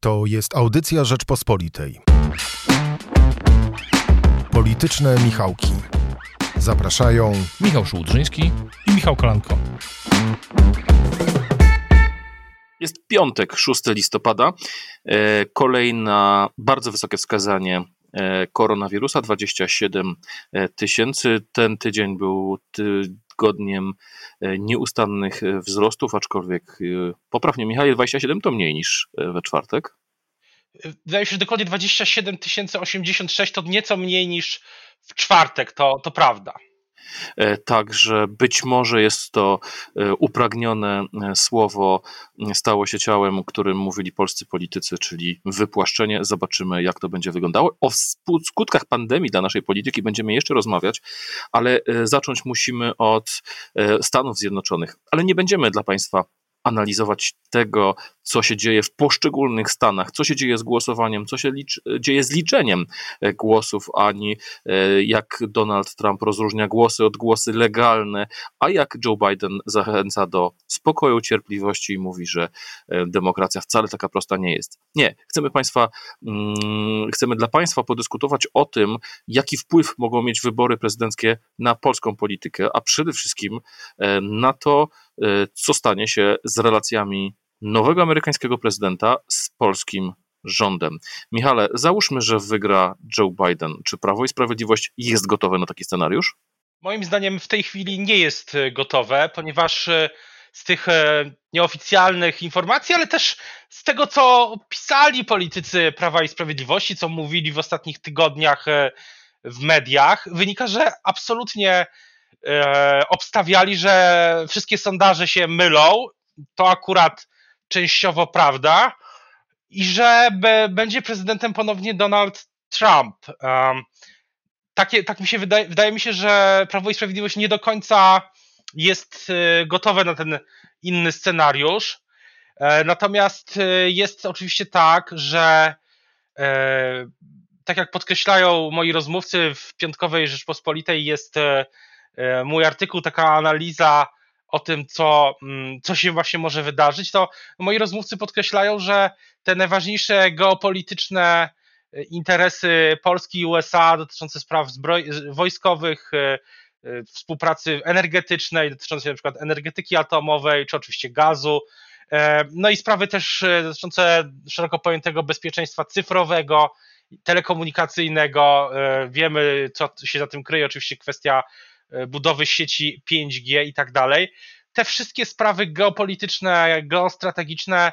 To jest audycja Rzeczpospolitej. Polityczne Michałki. Zapraszają Michał Szułdrzyński i Michał Kolanko. Jest piątek, 6 listopada. E, kolejna bardzo wysokie wskazanie e, koronawirusa 27 e, tysięcy. Ten tydzień był tygodniem nieustannych wzrostów, aczkolwiek poprawnie Michał, 27 to mniej niż we czwartek. Wydaje mi się, że dokładnie 27 086 to nieco mniej niż w czwartek, to, to prawda. Także być może jest to upragnione słowo, stało się ciałem, o którym mówili polscy politycy, czyli wypłaszczenie. Zobaczymy, jak to będzie wyglądało. O skutkach pandemii dla naszej polityki będziemy jeszcze rozmawiać, ale zacząć musimy od Stanów Zjednoczonych. Ale nie będziemy dla Państwa analizować tego, co się dzieje w poszczególnych stanach, co się dzieje z głosowaniem, co się dzieje z liczeniem e, głosów, ani e, jak Donald Trump rozróżnia głosy od głosy legalne, a jak Joe Biden zachęca do spokoju, cierpliwości i mówi, że e, demokracja wcale taka prosta nie jest. Nie, chcemy Państwa, mm, chcemy dla Państwa podyskutować o tym, jaki wpływ mogą mieć wybory prezydenckie na polską politykę, a przede wszystkim na to, co stanie się z relacjami nowego amerykańskiego prezydenta z polskim rządem. Michale, załóżmy, że wygra Joe Biden. Czy Prawo i Sprawiedliwość jest gotowe na taki scenariusz? Moim zdaniem w tej chwili nie jest e, gotowe, ponieważ e, z tych e, nieoficjalnych informacji, ale też z tego, co pisali politycy Prawa i Sprawiedliwości, co mówili w ostatnich tygodniach w mediach, wynika, że absolutnie obstawiali, że wszystkie sondaże się mylą. To akurat częściowo prawda i że będzie prezydentem ponownie Donald Trump. Um, takie, tak mi się wydaje, wydaje mi się, że Prawo i Sprawiedliwość nie do końca jest y, gotowe na ten inny scenariusz. E, natomiast jest oczywiście tak, że e, tak jak podkreślają moi rozmówcy w Piątkowej Rzeczpospolitej, jest e, mój artykuł, taka analiza o tym, co, mm, co się właśnie może wydarzyć, to moi rozmówcy podkreślają, że te najważniejsze geopolityczne e, interesy Polski i USA dotyczące spraw zbroj- wojskowych, e, e, współpracy energetycznej, dotyczącej przykład energetyki atomowej, czy oczywiście gazu, no i sprawy też dotyczące szeroko pojętego bezpieczeństwa cyfrowego, telekomunikacyjnego. Wiemy, co się za tym kryje, oczywiście kwestia E, budowy sieci 5G i tak dalej. Te wszystkie sprawy geopolityczne, geostrategiczne e,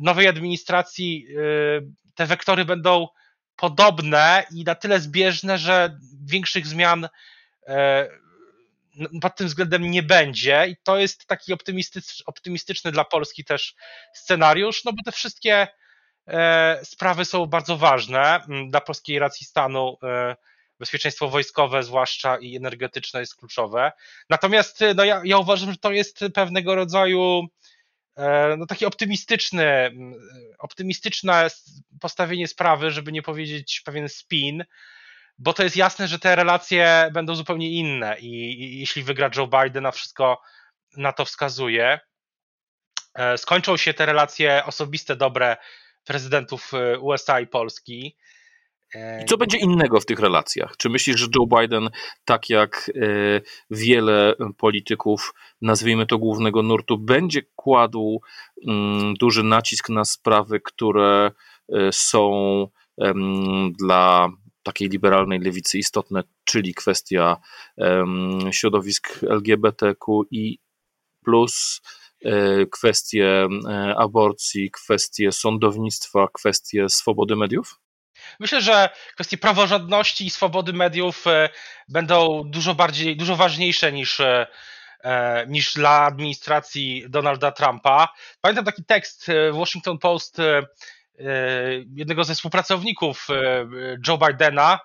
nowej administracji, e, te wektory będą podobne i na tyle zbieżne, że większych zmian pod tym względem nie będzie i to jest taki optymistyczny, optymistyczny dla Polski też scenariusz, no bo te wszystkie sprawy są bardzo ważne dla polskiej racji stanu bezpieczeństwo wojskowe zwłaszcza i energetyczne jest kluczowe. Natomiast no ja, ja uważam, że to jest pewnego rodzaju e, no, takie optymistyczne, optymistyczne postawienie sprawy, żeby nie powiedzieć pewien spin, bo to jest jasne, że te relacje będą zupełnie inne i, i jeśli wygra Joe Biden, a wszystko na to wskazuje, e, skończą się te relacje osobiste dobre prezydentów e, USA i Polski, i co będzie innego w tych relacjach? Czy myślisz, że Joe Biden, tak jak e, wiele polityków, nazwijmy to głównego nurtu, będzie kładł mm, duży nacisk na sprawy, które e, są dla takiej liberalnej lewicy istotne, czyli kwestia środowisk LGBTQI, e, kwestie aborcji, kwestie sądownictwa, kwestie swobody mediów? Myślę, że kwestie praworządności i swobody mediów e, będą dużo bardziej, dużo ważniejsze niż, e, e, niż dla administracji Donalda Trumpa. Pamiętam taki tekst w Washington Post jednego ze współpracowników Joe Bidena,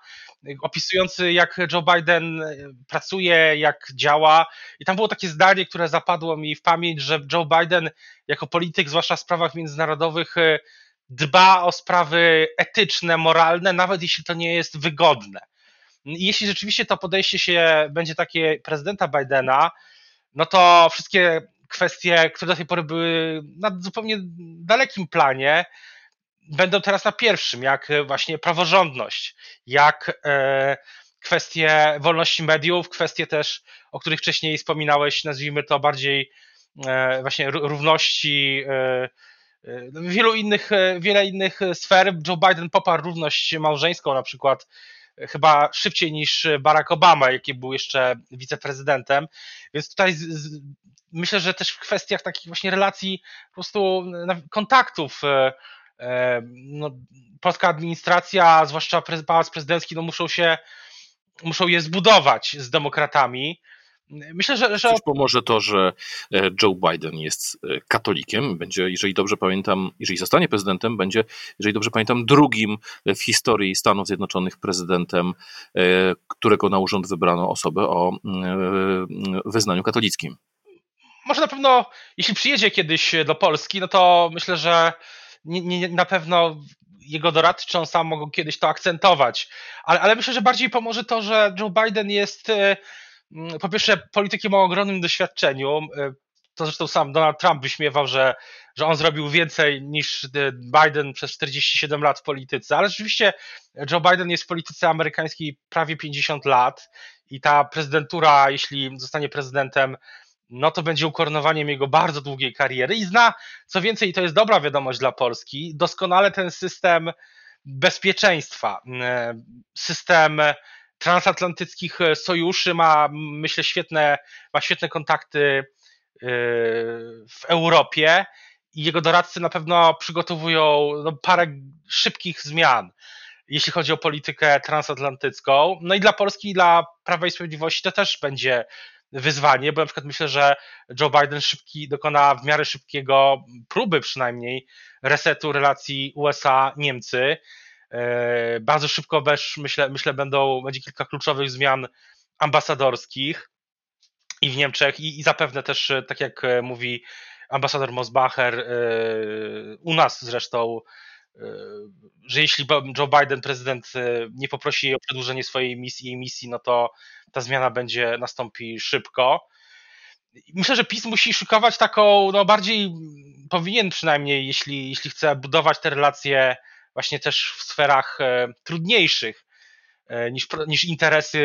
opisujący jak Joe Biden pracuje, jak działa. I tam było takie zdanie, które zapadło mi w pamięć, że Joe Biden jako polityk, zwłaszcza w sprawach międzynarodowych, dba o sprawy etyczne, moralne, nawet jeśli to nie jest wygodne. Jeśli rzeczywiście to podejście się będzie takie prezydenta Bidena, no to wszystkie kwestie, które do tej pory były na zupełnie dalekim planie, będą teraz na pierwszym, jak właśnie praworządność, jak kwestie wolności mediów, kwestie też, o których wcześniej wspominałeś, nazwijmy to bardziej właśnie równości wielu innych, wiele innych sfer. Joe Biden poparł równość małżeńską na przykład chyba szybciej niż Barack Obama, jaki był jeszcze wiceprezydentem. Więc tutaj z, z, myślę, że też w kwestiach takich właśnie relacji, po prostu kontaktów, e, e, no, polska administracja, zwłaszcza pałac prezydencki, no muszą się, muszą je zbudować z demokratami. Myślę, że. że... Coś pomoże to, że e, Joe Biden jest e, katolikiem. Będzie, jeżeli dobrze pamiętam, jeżeli zostanie prezydentem, będzie, jeżeli dobrze pamiętam, drugim w historii Stanów Zjednoczonych prezydentem, e, którego na urząd wybrano osobę o wyznaniu katolickim. Może na pewno, jeśli przyjedzie kiedyś do Polski, no to myślę, że nie, nie, na pewno jego doradczy on sam mogą kiedyś to akcentować. Ale, ale myślę, że bardziej pomoże to, że Joe Biden jest po pierwsze, politykiem o ogromnym doświadczeniu. E, to zresztą sam Donald Trump wyśmiewał, że, że on zrobił więcej niż e, Biden przez 47 lat w polityce, ale rzeczywiście Joe Biden jest w polityce amerykańskiej prawie 50 lat i ta prezydentura, jeśli zostanie prezydentem, no to będzie ukoronowaniem jego bardzo długiej kariery i zna, co więcej, i to jest dobra wiadomość dla Polski, doskonale ten system bezpieczeństwa, e, system transatlantyckich e, sojuszy, ma myślę świetne, ma świetne kontakty e, w Europie i jego doradcy na pewno przygotowują no, parę szybkich zmian, jeśli chodzi o politykę transatlantycką. No i dla Polski i dla Prawa i Sprawiedliwości to też będzie wyzwanie, bo na przykład myślę, że Joe Biden szybki, dokona w miarę szybkiego próby przynajmniej resetu relacji USA-Niemcy bardzo szybko też myślę, myślę będą, będzie kilka kluczowych zmian ambasadorskich i w Niemczech i, i zapewne też, e, tak jak e, mówi ambasador Mosbacher, u nas zresztą, że jeśli Joe Biden, prezydent, nie poprosi o przedłużenie swojej misji, jej misji, no to ta zmiana będzie nastąpi szybko. Myślę, że PiS musi szykować taką, no bardziej powinien przynajmniej, jeśli, jeśli chce budować te relacje właśnie też w sferach e, trudniejszych e, niż, niż interesy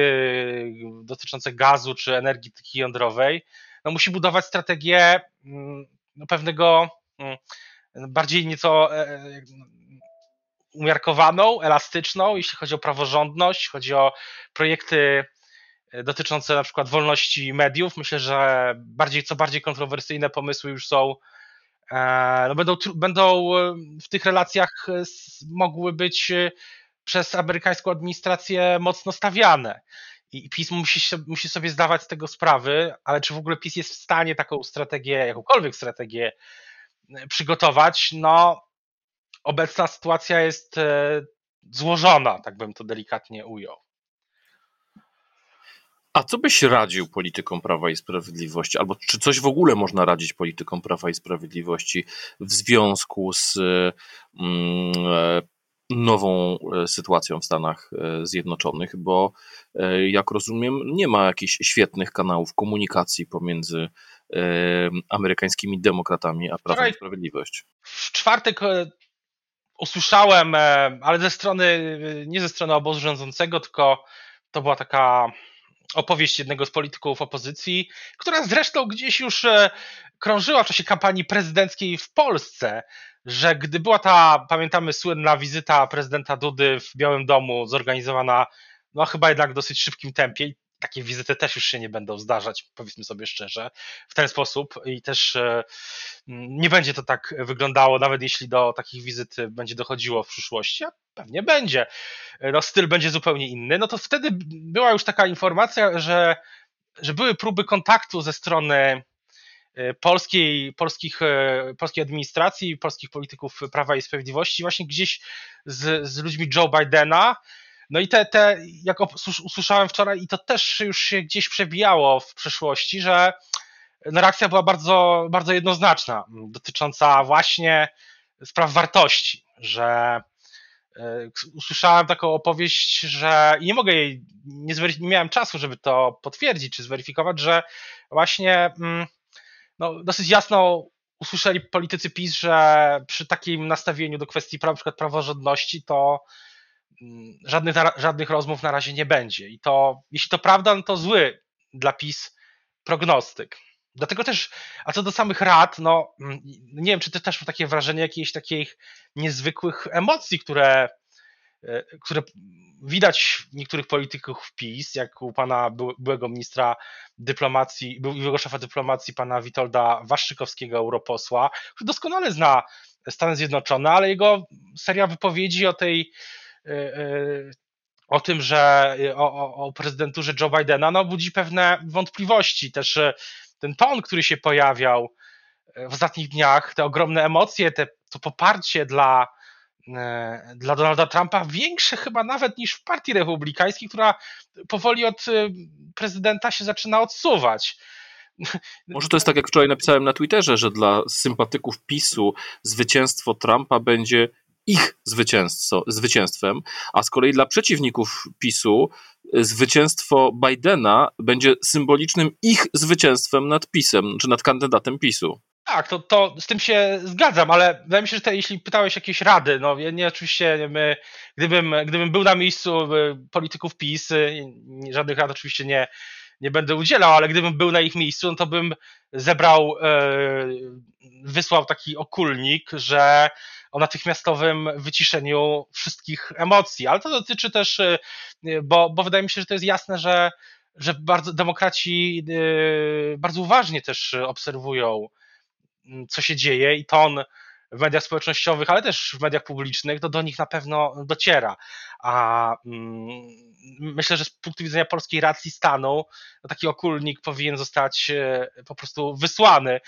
dotyczące gazu czy energetyki jądrowej, no musi budować strategię mm, no pewnego mm, bardziej nieco e, umiarkowaną, elastyczną, jeśli chodzi o praworządność, chodzi o projekty dotyczące na przykład wolności mediów. Myślę, że bardziej, co bardziej kontrowersyjne pomysły już są E, no będą, będą e, w tych relacjach e, mogły być przez amerykańską administrację mocno stawiane. I PiS musi, musi sobie zdawać z tego sprawy, ale czy w ogóle PiS jest w stanie taką strategię, jakąkolwiek strategię przygotować? No, obecna sytuacja jest złożona, tak bym to delikatnie ujął. A co byś radził politykom Prawa i Sprawiedliwości, albo czy coś w ogóle można radzić politykom Prawa i Sprawiedliwości w związku z mm, e, nową e, sytuacją w Stanach e, Zjednoczonych, bo jak rozumiem, nie ma jakichś świetnych kanałów komunikacji pomiędzy amerykańskimi demokratami a Prawem i Sprawiedliwość. W czwartek usłyszałem, ale ze strony, nie ze strony obozu rządzącego, tylko to była taka opowieść jednego z polityków opozycji, która zresztą gdzieś już e, krążyła w czasie kampanii prezydenckiej w Polsce, że gdy była ta, pamiętamy, słynna wizyta prezydenta Dudy w Białym Domu zorganizowana, no chyba jednak w dosyć szybkim tempie, takie wizyty też już się nie będą zdarzać, powiedzmy sobie szczerze, w ten sposób i też e, nie będzie to tak wyglądało, nawet jeśli do takich wizyt będzie dochodziło w przyszłości, a pewnie będzie. No, styl będzie zupełnie inny. No to wtedy była już taka informacja, że, że były próby kontaktu ze strony e, polskiej, polskich, e, polskiej administracji, polskich polityków Prawa i Sprawiedliwości, właśnie gdzieś z, z ludźmi Joe Bidena, no i te, te jak usłyszałem wczoraj, i to też już się gdzieś przebijało w przeszłości, że no reakcja była bardzo, bardzo jednoznaczna, dotycząca właśnie spraw wartości, że e, usłyszałem taką opowieść, że i nie mogę jej, nie, nie miałem czasu, żeby to potwierdzić czy zweryfikować, że właśnie mm, no, dosyć jasno usłyszeli politycy PiS, że przy takim nastawieniu do kwestii na przykład praworządności to mm, żadnych, żadnych rozmów na razie nie będzie. I to, jeśli to prawda, no to zły dla PiS prognostyk. Dlatego też, a co do samych rad, no mm, nie wiem, czy ty też masz takie wrażenie jakichś takich niezwykłych emocji, które, e, które widać niektórych polityków PiS, jak u pana byłego ministra dyplomacji, byłego szefa dyplomacji, pana Witolda Waszczykowskiego, europosła, który doskonale zna Stany Zjednoczone, ale jego seria wypowiedzi o tej o tym, że o, o prezydenturze Joe Bidena no, budzi pewne wątpliwości. Też ten ton, który się pojawiał w ostatnich dniach, te ogromne emocje, te, to poparcie dla, dla Donalda Trumpa większe chyba nawet niż w partii republikańskiej, która powoli od prezydenta się zaczyna odsuwać. Może to jest tak, jak wczoraj napisałem na Twitterze, że dla sympatyków PiSu zwycięstwo Trumpa będzie ich zwycięstwem, a z kolei dla przeciwników PiSu y, zwycięstwo Bidena będzie symbolicznym ich zwycięstwem nad PiSem, czy nad kandydatem PiSu. Tak, to, to z tym się zgadzam, ale wydaje mi się, że te, jeśli pytałeś jakieś rady, no nie oczywiście, my, gdybym, gdybym był na miejscu y, polityków PiS, y, żadnych rad oczywiście nie, nie będę udzielał, ale gdybym był na ich miejscu, no to bym zebrał, wysłał taki okulnik, że o natychmiastowym wyciszeniu wszystkich emocji, ale to dotyczy też, y, bo, bo wydaje mi się, że to jest jasne, że, że bardzo demokraci y, bardzo uważnie też obserwują, co się dzieje i ton w mediach społecznościowych, ale też w mediach publicznych, to do nich na pewno dociera. A mm, myślę, że z punktu widzenia polskiej racji stanu, no taki okulnik powinien zostać y, po prostu wysłany.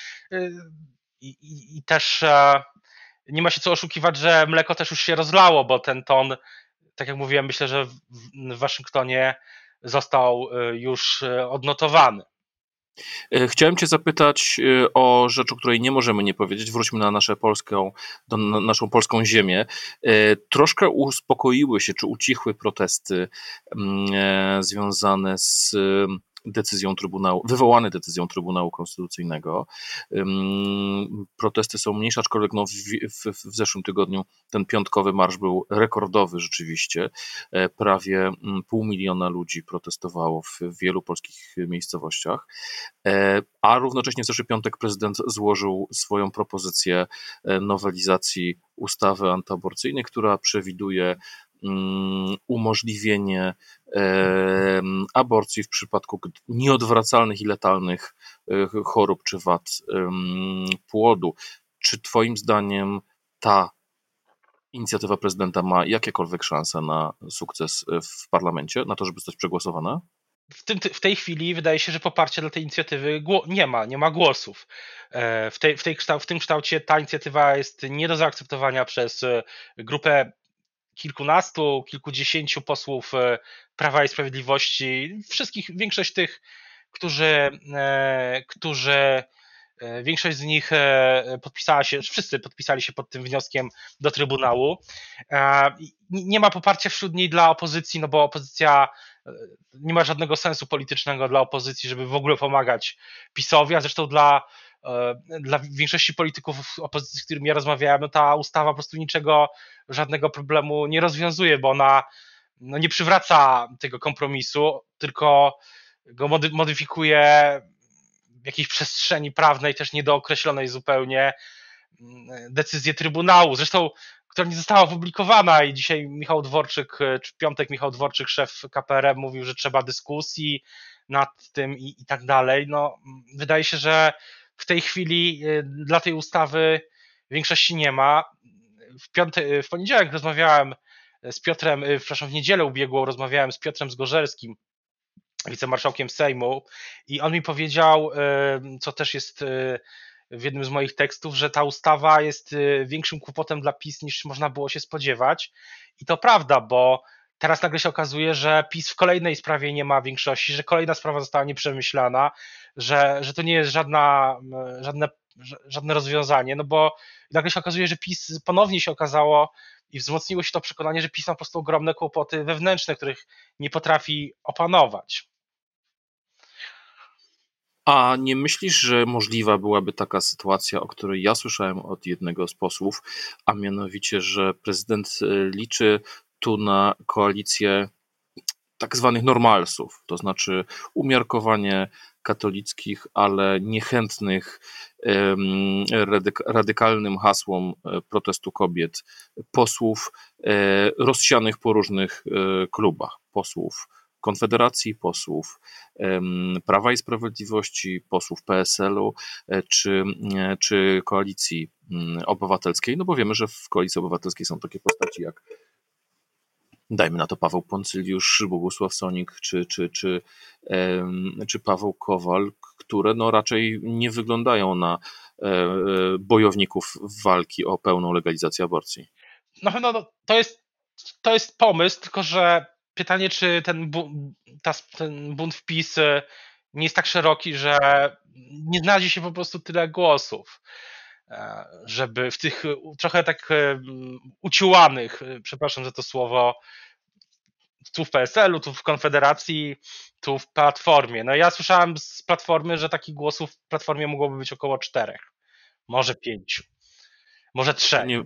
I, i, i też e, nie ma się co oszukiwać, że mleko też już się rozlało, bo ten ton, tak jak mówiłem, myślę, że w Waszyngtonie został już odnotowany. E, chciałem Cię zapytać y, o rzecz, o której nie możemy nie powiedzieć. Wróćmy na, nasze polską, do, na naszą polską ziemię. E, troszkę uspokoiły się, czy ucichły protesty mm, e, związane z decyzją Trybunału, wywołany decyzją Trybunału Konstytucyjnego. Protesty są mniejsze, aczkolwiek no w, w, w zeszłym tygodniu ten piątkowy marsz był rekordowy rzeczywiście. E, prawie mm, pół miliona ludzi protestowało w wielu polskich miejscowościach, e, a równocześnie w zeszły piątek prezydent złożył swoją propozycję e, nowelizacji ustawy antyaborcyjnej, która przewiduje umożliwienie aborcji w przypadku nieodwracalnych i letalnych e, chorób czy wad płodu. Czy Twoim zdaniem ta inicjatywa prezydenta ma jakiekolwiek szanse na sukces e, w parlamencie, na to, żeby zostać przegłosowana? W, tym, w tej chwili wydaje się, że poparcia dla tej inicjatywy nie ma, nie ma głosów. E, w, tej, w, tej, w tym kształcie ta inicjatywa jest nie do zaakceptowania przez grupę kilkunastu, kilkudziesięciu posłów e, Prawa i Sprawiedliwości, wszystkich, większość tych, którzy, e, którzy e, większość z nich podpisała się, wszyscy podpisali się pod tym wnioskiem do Trybunału. Nie ma poparcia wśród niej dla opozycji, no bo opozycja nie ma żadnego sensu politycznego dla opozycji, żeby w ogóle pomagać PiSowi, a zresztą dla dla większości polityków opozycji, z którymi ja rozmawiałem, no ta ustawa po prostu niczego, żadnego problemu nie rozwiązuje, bo ona no nie przywraca tego kompromisu, tylko go modyfikuje w jakiejś przestrzeni prawnej, też niedookreślonej zupełnie, mm, decyzję Trybunału. Zresztą która nie została opublikowana i dzisiaj Michał Dworczyk, czy w piątek Michał Dworczyk, szef KPRM mówił, że trzeba dyskusji nad tym i, i tak dalej. No, wydaje się, że w tej chwili y, dla tej ustawy większości nie ma. W, piąty, w poniedziałek rozmawiałem z Piotrem, y, przepraszam, w niedzielę ubiegłą rozmawiałem z Piotrem Zgorzelski, wicemarszałkiem Sejmu i on mi powiedział, y, co też jest w jednym z moich tekstów, że ta ustawa jest większym kłopotem dla PiS niż można było się spodziewać i to prawda, bo teraz nagle się okazuje, że PiS w kolejnej sprawie nie ma większości, że kolejna sprawa została nieprzemyślana, że, że to nie jest żadna, żadne, żadne rozwiązanie, no bo nagle się okazuje, że PiS ponownie się okazało i wzmocniło się to przekonanie, że PiS ma po prostu ogromne kłopoty wewnętrzne, których nie potrafi opanować. A nie myślisz, że możliwa byłaby taka sytuacja, o której ja słyszałem od jednego z posłów, a mianowicie, że prezydent y, liczy tu na koalicję tak zwanych normalsów, to znaczy umiarkowanie katolickich, ale niechętnych radykalnym hasłom e, protestu kobiet posłów e, rozsianych po różnych e, klubach, posłów Konfederacji, posłów Prawa i Sprawiedliwości, posłów PSL-u czy, czy Koalicji mm, Obywatelskiej, no bo wiemy, że w Koalicji Obywatelskiej są takie postaci jak dajmy na to Paweł Poncyliusz, Bogusław Sonik czy, czy, czy, czy Paweł Kowal, które no raczej nie wyglądają na e, bojowników walki o pełną legalizację aborcji. No, no, no to, jest, to jest pomysł, tylko że pytanie, czy ten, bu, ta, ten bunt wpis nie jest tak szeroki, że nie znajdzie się po prostu tyle głosów żeby w tych trochę tak uciłanych, przepraszam za to słowo, tu w PSL-u, tu w Konfederacji, tu w Platformie. No ja słyszałem z Platformy, że takich głosów w Platformie mogłoby być około czterech, może pięciu, może trzech. Nie,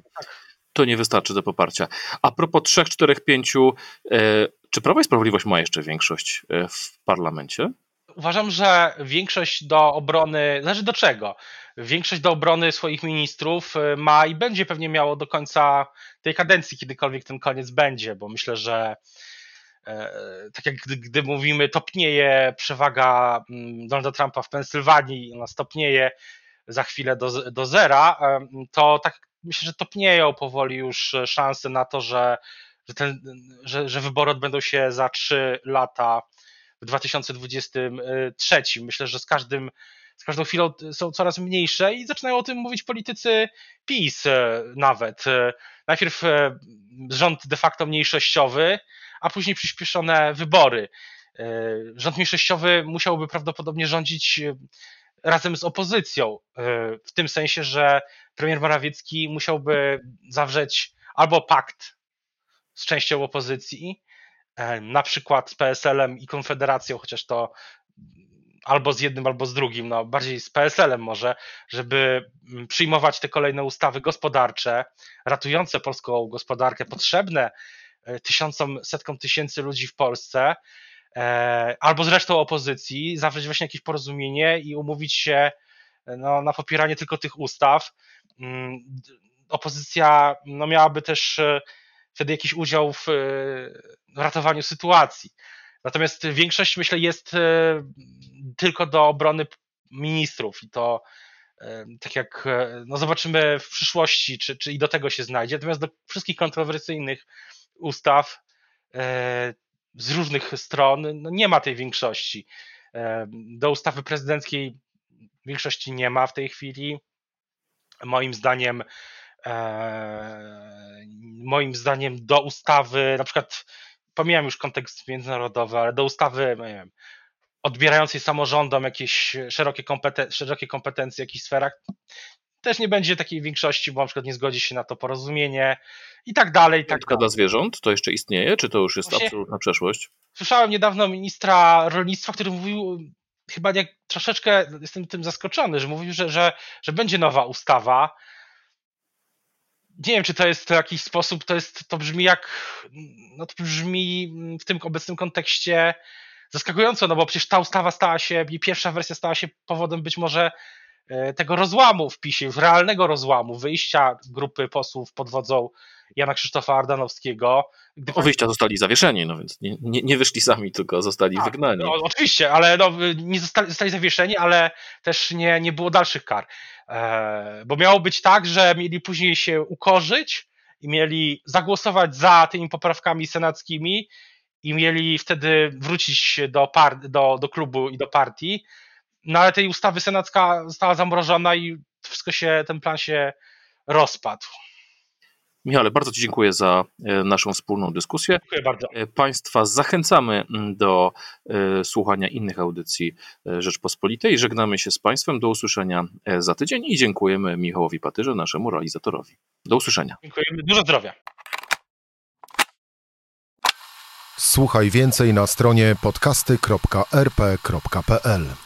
to nie wystarczy do poparcia. A propos trzech, czterech, pięciu, e, czy Prawo i Sprawiedliwość ma jeszcze większość e, w parlamencie? Uważam, że większość do obrony, zależy do czego, większość do obrony swoich ministrów e, ma i będzie pewnie miało do końca tej kadencji, kiedykolwiek ten koniec będzie, bo myślę, że E, tak jak gdy, gdy mówimy, topnieje przewaga mm, Donalda Trumpa w Pensylwanii, ona stopnieje za chwilę do, do zera, e, to tak myślę, że topnieją powoli już szanse na to, że, że, ten, że, że wybory odbędą się za trzy lata w 2023. Myślę, że z każdym z każdą chwilą są coraz mniejsze i zaczynają o tym mówić politycy PiS e, nawet. Najpierw rząd de facto mniejszościowy, a później przyspieszone wybory. E, rząd mniejszościowy musiałby prawdopodobnie rządzić e, razem z opozycją, e, w tym sensie, że premier Morawiecki musiałby zawrzeć albo pakt z częścią opozycji, na przykład z PSL-em i Konfederacją, chociaż to albo z jednym, albo z drugim, no bardziej z PSL-em może, żeby przyjmować te kolejne ustawy gospodarcze, ratujące polską gospodarkę, potrzebne E, tysiącom, setkom tysięcy ludzi w Polsce, e, albo z resztą opozycji, zawrzeć właśnie jakieś porozumienie i umówić się e, no, na popieranie tylko tych ustaw. Mm, opozycja no, miałaby też wtedy jakiś udział w ratowaniu sytuacji. Natomiast większość, myślę, jest tylko do obrony ministrów i to tak jak no zobaczymy w przyszłości, czy, czy i do tego się znajdzie. Natomiast do wszystkich kontrowersyjnych ustaw e, z różnych stron no nie ma tej większości. E, do ustawy prezydenckiej większości nie ma w tej chwili. Moim zdaniem, e, moim zdaniem do ustawy, na przykład pomijam już kontekst międzynarodowy, ale do ustawy nie wiem, odbierającej samorządom jakieś szerokie, kompeten szerokie kompetencje w jakichś sferach, też nie będzie takiej większości, bo na przykład nie zgodzi się na to porozumienie i tak dalej. I tak dalej. dla zwierząt to jeszcze istnieje, czy to już jest Właśnie absolutna przeszłość? Słyszałem niedawno ministra rolnictwa, który mówił, chyba jak troszeczkę jestem tym zaskoczony, że mówił, że, że, że będzie nowa ustawa. Nie wiem, czy to jest w jakiś sposób, to jest, to brzmi jak, no to brzmi w tym obecnym kontekście zaskakująco, no bo przecież ta ustawa stała się, pierwsza wersja stała się powodem być może tego rozłamu w PiSie, realnego rozłamu, wyjścia grupy posłów pod wodzą Jana Krzysztofa Ardanowskiego. Gdy o wyjścia zostali zawieszeni, no więc nie, nie, nie wyszli sami, tylko zostali tak, wygnani. No, oczywiście, ale no, nie zostali, zostali zawieszeni, ale też nie, nie było dalszych kar. E, bo miało być tak, że mieli później się ukorzyć i mieli zagłosować za tymi poprawkami senackimi i mieli wtedy wrócić do, par, do, do klubu i do partii no ale tej ustawy senacka została zamrożona i wszystko się, ten plan się rozpadł. Michale, bardzo Ci dziękuję za e, naszą wspólną dyskusję. Dziękuję bardzo. E, państwa zachęcamy mm, do e, słuchania innych audycji Rzeczpospolitej. Żegnamy się z Państwem. Do usłyszenia za tydzień i dziękujemy Michałowi Patyrze, naszemu realizatorowi. Do usłyszenia. Dziękujemy. Dużo zdrowia. Słuchaj więcej na stronie podcasty.rp.pl.